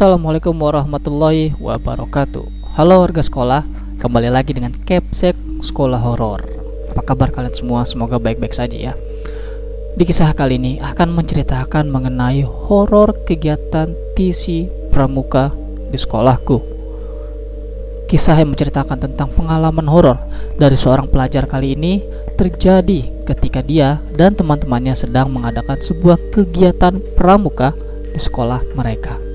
Assalamualaikum warahmatullahi wabarakatuh Halo warga sekolah Kembali lagi dengan Capsek Sekolah Horor Apa kabar kalian semua? Semoga baik-baik saja ya Di kisah kali ini akan menceritakan mengenai horor kegiatan TC Pramuka di sekolahku Kisah yang menceritakan tentang pengalaman horor dari seorang pelajar kali ini terjadi ketika dia dan teman-temannya sedang mengadakan sebuah kegiatan pramuka di sekolah mereka.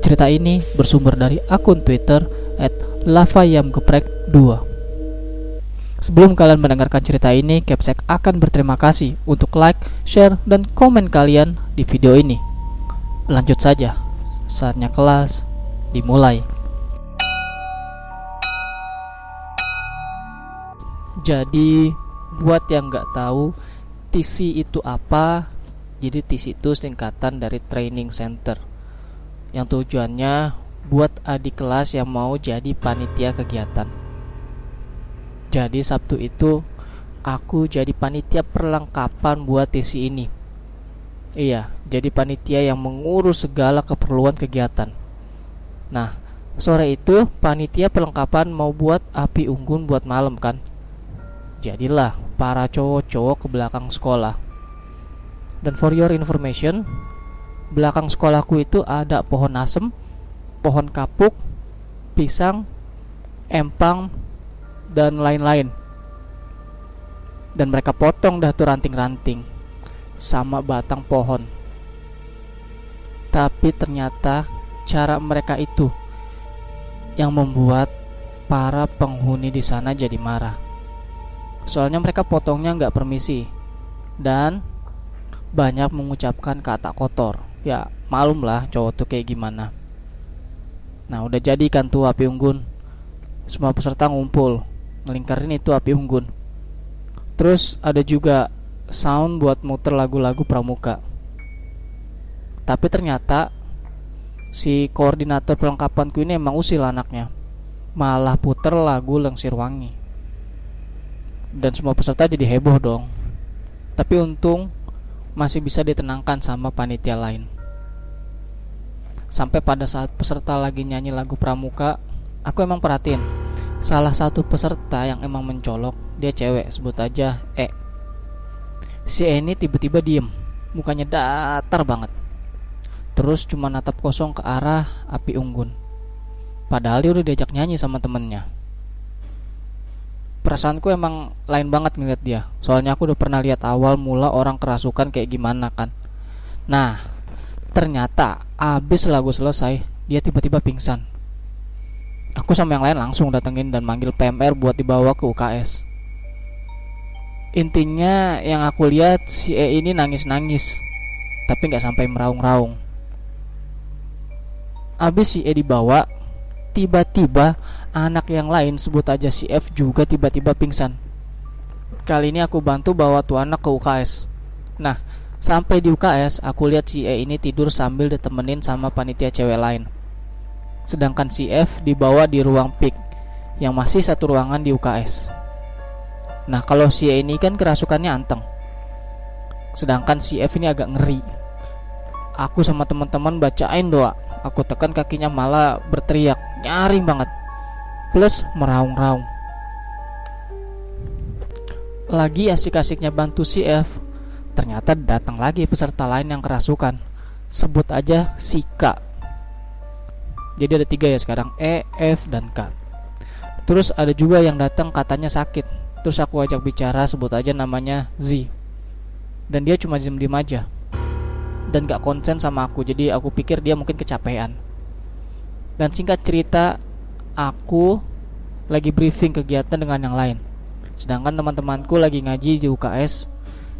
Cerita ini bersumber dari akun Twitter @lavayamgeprek2. Sebelum kalian mendengarkan cerita ini, Capsek akan berterima kasih untuk like, share, dan komen kalian di video ini. Lanjut saja, saatnya kelas dimulai. Jadi, buat yang nggak tahu TC itu apa, jadi TC itu singkatan dari Training Center yang tujuannya buat adik kelas yang mau jadi panitia kegiatan. Jadi Sabtu itu aku jadi panitia perlengkapan buat TC ini. Iya, jadi panitia yang mengurus segala keperluan kegiatan. Nah, sore itu panitia perlengkapan mau buat api unggun buat malam kan. Jadilah para cowok-cowok ke belakang sekolah. Dan for your information, belakang sekolahku itu ada pohon asem, pohon kapuk, pisang, empang, dan lain-lain. Dan mereka potong dah tuh ranting-ranting sama batang pohon. Tapi ternyata cara mereka itu yang membuat para penghuni di sana jadi marah. Soalnya mereka potongnya nggak permisi dan banyak mengucapkan kata kotor ya malum lah cowok tuh kayak gimana. Nah udah jadi kan tuh api unggun. Semua peserta ngumpul ngelingkarin itu api unggun. Terus ada juga sound buat muter lagu-lagu pramuka. Tapi ternyata si koordinator perlengkapanku ini emang usil anaknya. Malah puter lagu Lengsir Wangi dan semua peserta jadi heboh dong. Tapi untung masih bisa ditenangkan sama panitia lain. Sampai pada saat peserta lagi nyanyi lagu pramuka, aku emang perhatiin salah satu peserta yang emang mencolok, dia cewek, sebut aja E. Si E ini tiba-tiba diem, mukanya datar banget. Terus cuma natap kosong ke arah api unggun. Padahal dia udah diajak nyanyi sama temennya perasaanku emang lain banget ngeliat dia. Soalnya aku udah pernah lihat awal mula orang kerasukan kayak gimana kan. Nah ternyata abis lagu selesai dia tiba-tiba pingsan. Aku sama yang lain langsung datengin dan manggil PMR buat dibawa ke UKS intinya yang aku lihat si E ini nangis-nangis tapi nggak sampai meraung-raung. Abis si E dibawa tiba-tiba anak yang lain sebut aja si F juga tiba-tiba pingsan. Kali ini aku bantu bawa tuh anak ke UKS. Nah, sampai di UKS aku lihat si E ini tidur sambil ditemenin sama panitia cewek lain. Sedangkan si F dibawa di ruang PIK yang masih satu ruangan di UKS. Nah, kalau si E ini kan kerasukannya anteng. Sedangkan si F ini agak ngeri. Aku sama teman-teman bacain doa. Aku tekan kakinya malah berteriak, nyaring banget plus meraung-raung. Lagi asik-asiknya bantu si F, ternyata datang lagi peserta lain yang kerasukan. Sebut aja si K. Jadi ada tiga ya sekarang E, F, dan K. Terus ada juga yang datang katanya sakit. Terus aku ajak bicara sebut aja namanya Z. Dan dia cuma diem-diem aja. Dan gak konsen sama aku Jadi aku pikir dia mungkin kecapean Dan singkat cerita aku lagi briefing kegiatan dengan yang lain. Sedangkan teman-temanku lagi ngaji di UKS.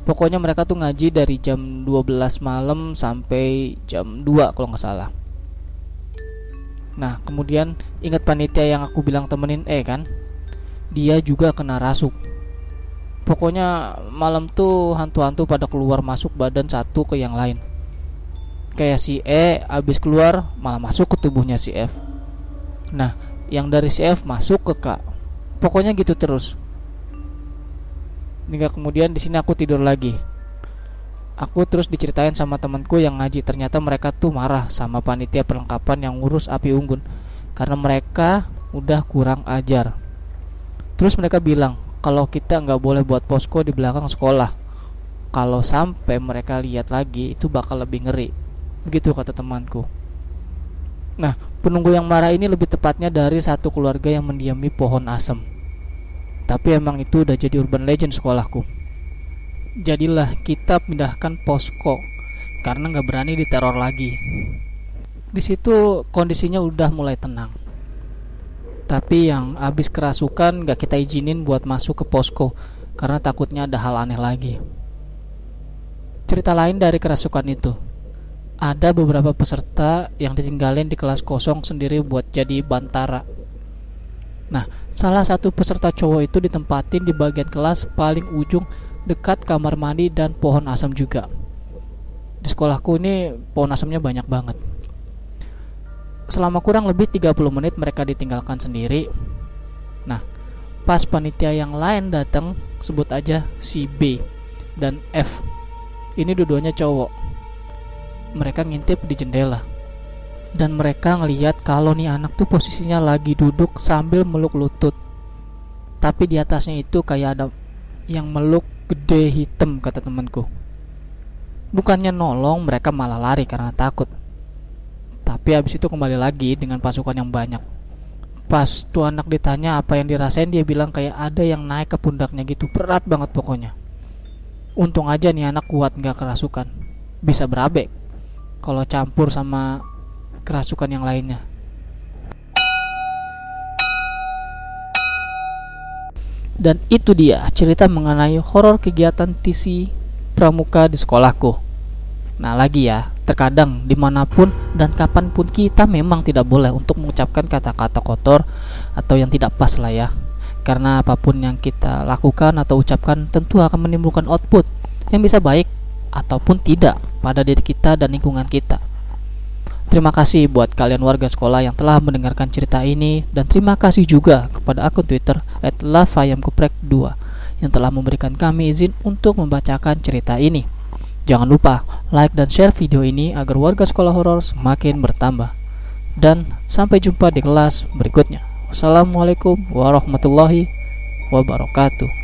Pokoknya mereka tuh ngaji dari jam 12 malam sampai jam 2 kalau nggak salah. Nah, kemudian ingat panitia yang aku bilang temenin eh kan? Dia juga kena rasuk. Pokoknya malam tuh hantu-hantu pada keluar masuk badan satu ke yang lain. Kayak si E abis keluar malah masuk ke tubuhnya si F. Nah, yang dari CF masuk ke K. Pokoknya gitu terus. Hingga kemudian di sini aku tidur lagi. Aku terus diceritain sama temanku yang ngaji. Ternyata mereka tuh marah sama panitia perlengkapan yang ngurus api unggun. Karena mereka udah kurang ajar. Terus mereka bilang kalau kita nggak boleh buat posko di belakang sekolah kalau sampai mereka lihat lagi itu bakal lebih ngeri. Begitu kata temanku. Nah penunggu yang marah ini lebih tepatnya dari satu keluarga yang mendiami pohon asem. Tapi emang itu udah jadi urban legend sekolahku. Jadilah kita pindahkan posko karena nggak berani diteror lagi. Di situ kondisinya udah mulai tenang. Tapi yang habis kerasukan gak kita izinin buat masuk ke posko karena takutnya ada hal aneh lagi. Cerita lain dari kerasukan itu ada beberapa peserta yang ditinggalin di kelas kosong sendiri buat jadi bantara Nah, salah satu peserta cowok itu ditempatin di bagian kelas paling ujung dekat kamar mandi dan pohon asam juga. Di sekolahku ini pohon asamnya banyak banget. Selama kurang lebih 30 menit mereka ditinggalkan sendiri. Nah, pas panitia yang lain datang, sebut aja si B dan F. Ini dua-duanya cowok. Mereka ngintip di jendela. Dan mereka ngeliat kalau nih anak tuh posisinya lagi duduk sambil meluk lutut. Tapi di atasnya itu kayak ada yang meluk gede hitam kata temanku. Bukannya nolong mereka malah lari karena takut. Tapi habis itu kembali lagi dengan pasukan yang banyak. Pas tuh anak ditanya apa yang dirasain dia bilang kayak ada yang naik ke pundaknya gitu. Berat banget pokoknya. Untung aja nih anak kuat nggak kerasukan. Bisa berabe kalau campur sama kerasukan yang lainnya. Dan itu dia cerita mengenai horor kegiatan TC pramuka di sekolahku. Nah lagi ya, terkadang di mana pun dan kapan pun kita memang tidak boleh untuk mengucapkan kata-kata kotor atau yang tidak pas lah ya. Karena apa pun yang kita lakukan atau ucapkan tentu akan menimbulkan output yang bisa baik ataupun tidak pada diri kita dan lingkungan kita. Terima kasih buat kalian warga sekolah yang telah mendengarkan cerita ini dan terima kasih juga kepada akun Twitter @lavayamkuprek2 yang telah memberikan kami izin untuk membacakan cerita ini. Jangan lupa like dan share video ini agar warga sekolah horor semakin bertambah. Dan sampai jumpa di kelas berikutnya. Wassalamualaikum warahmatullahi wabarakatuh.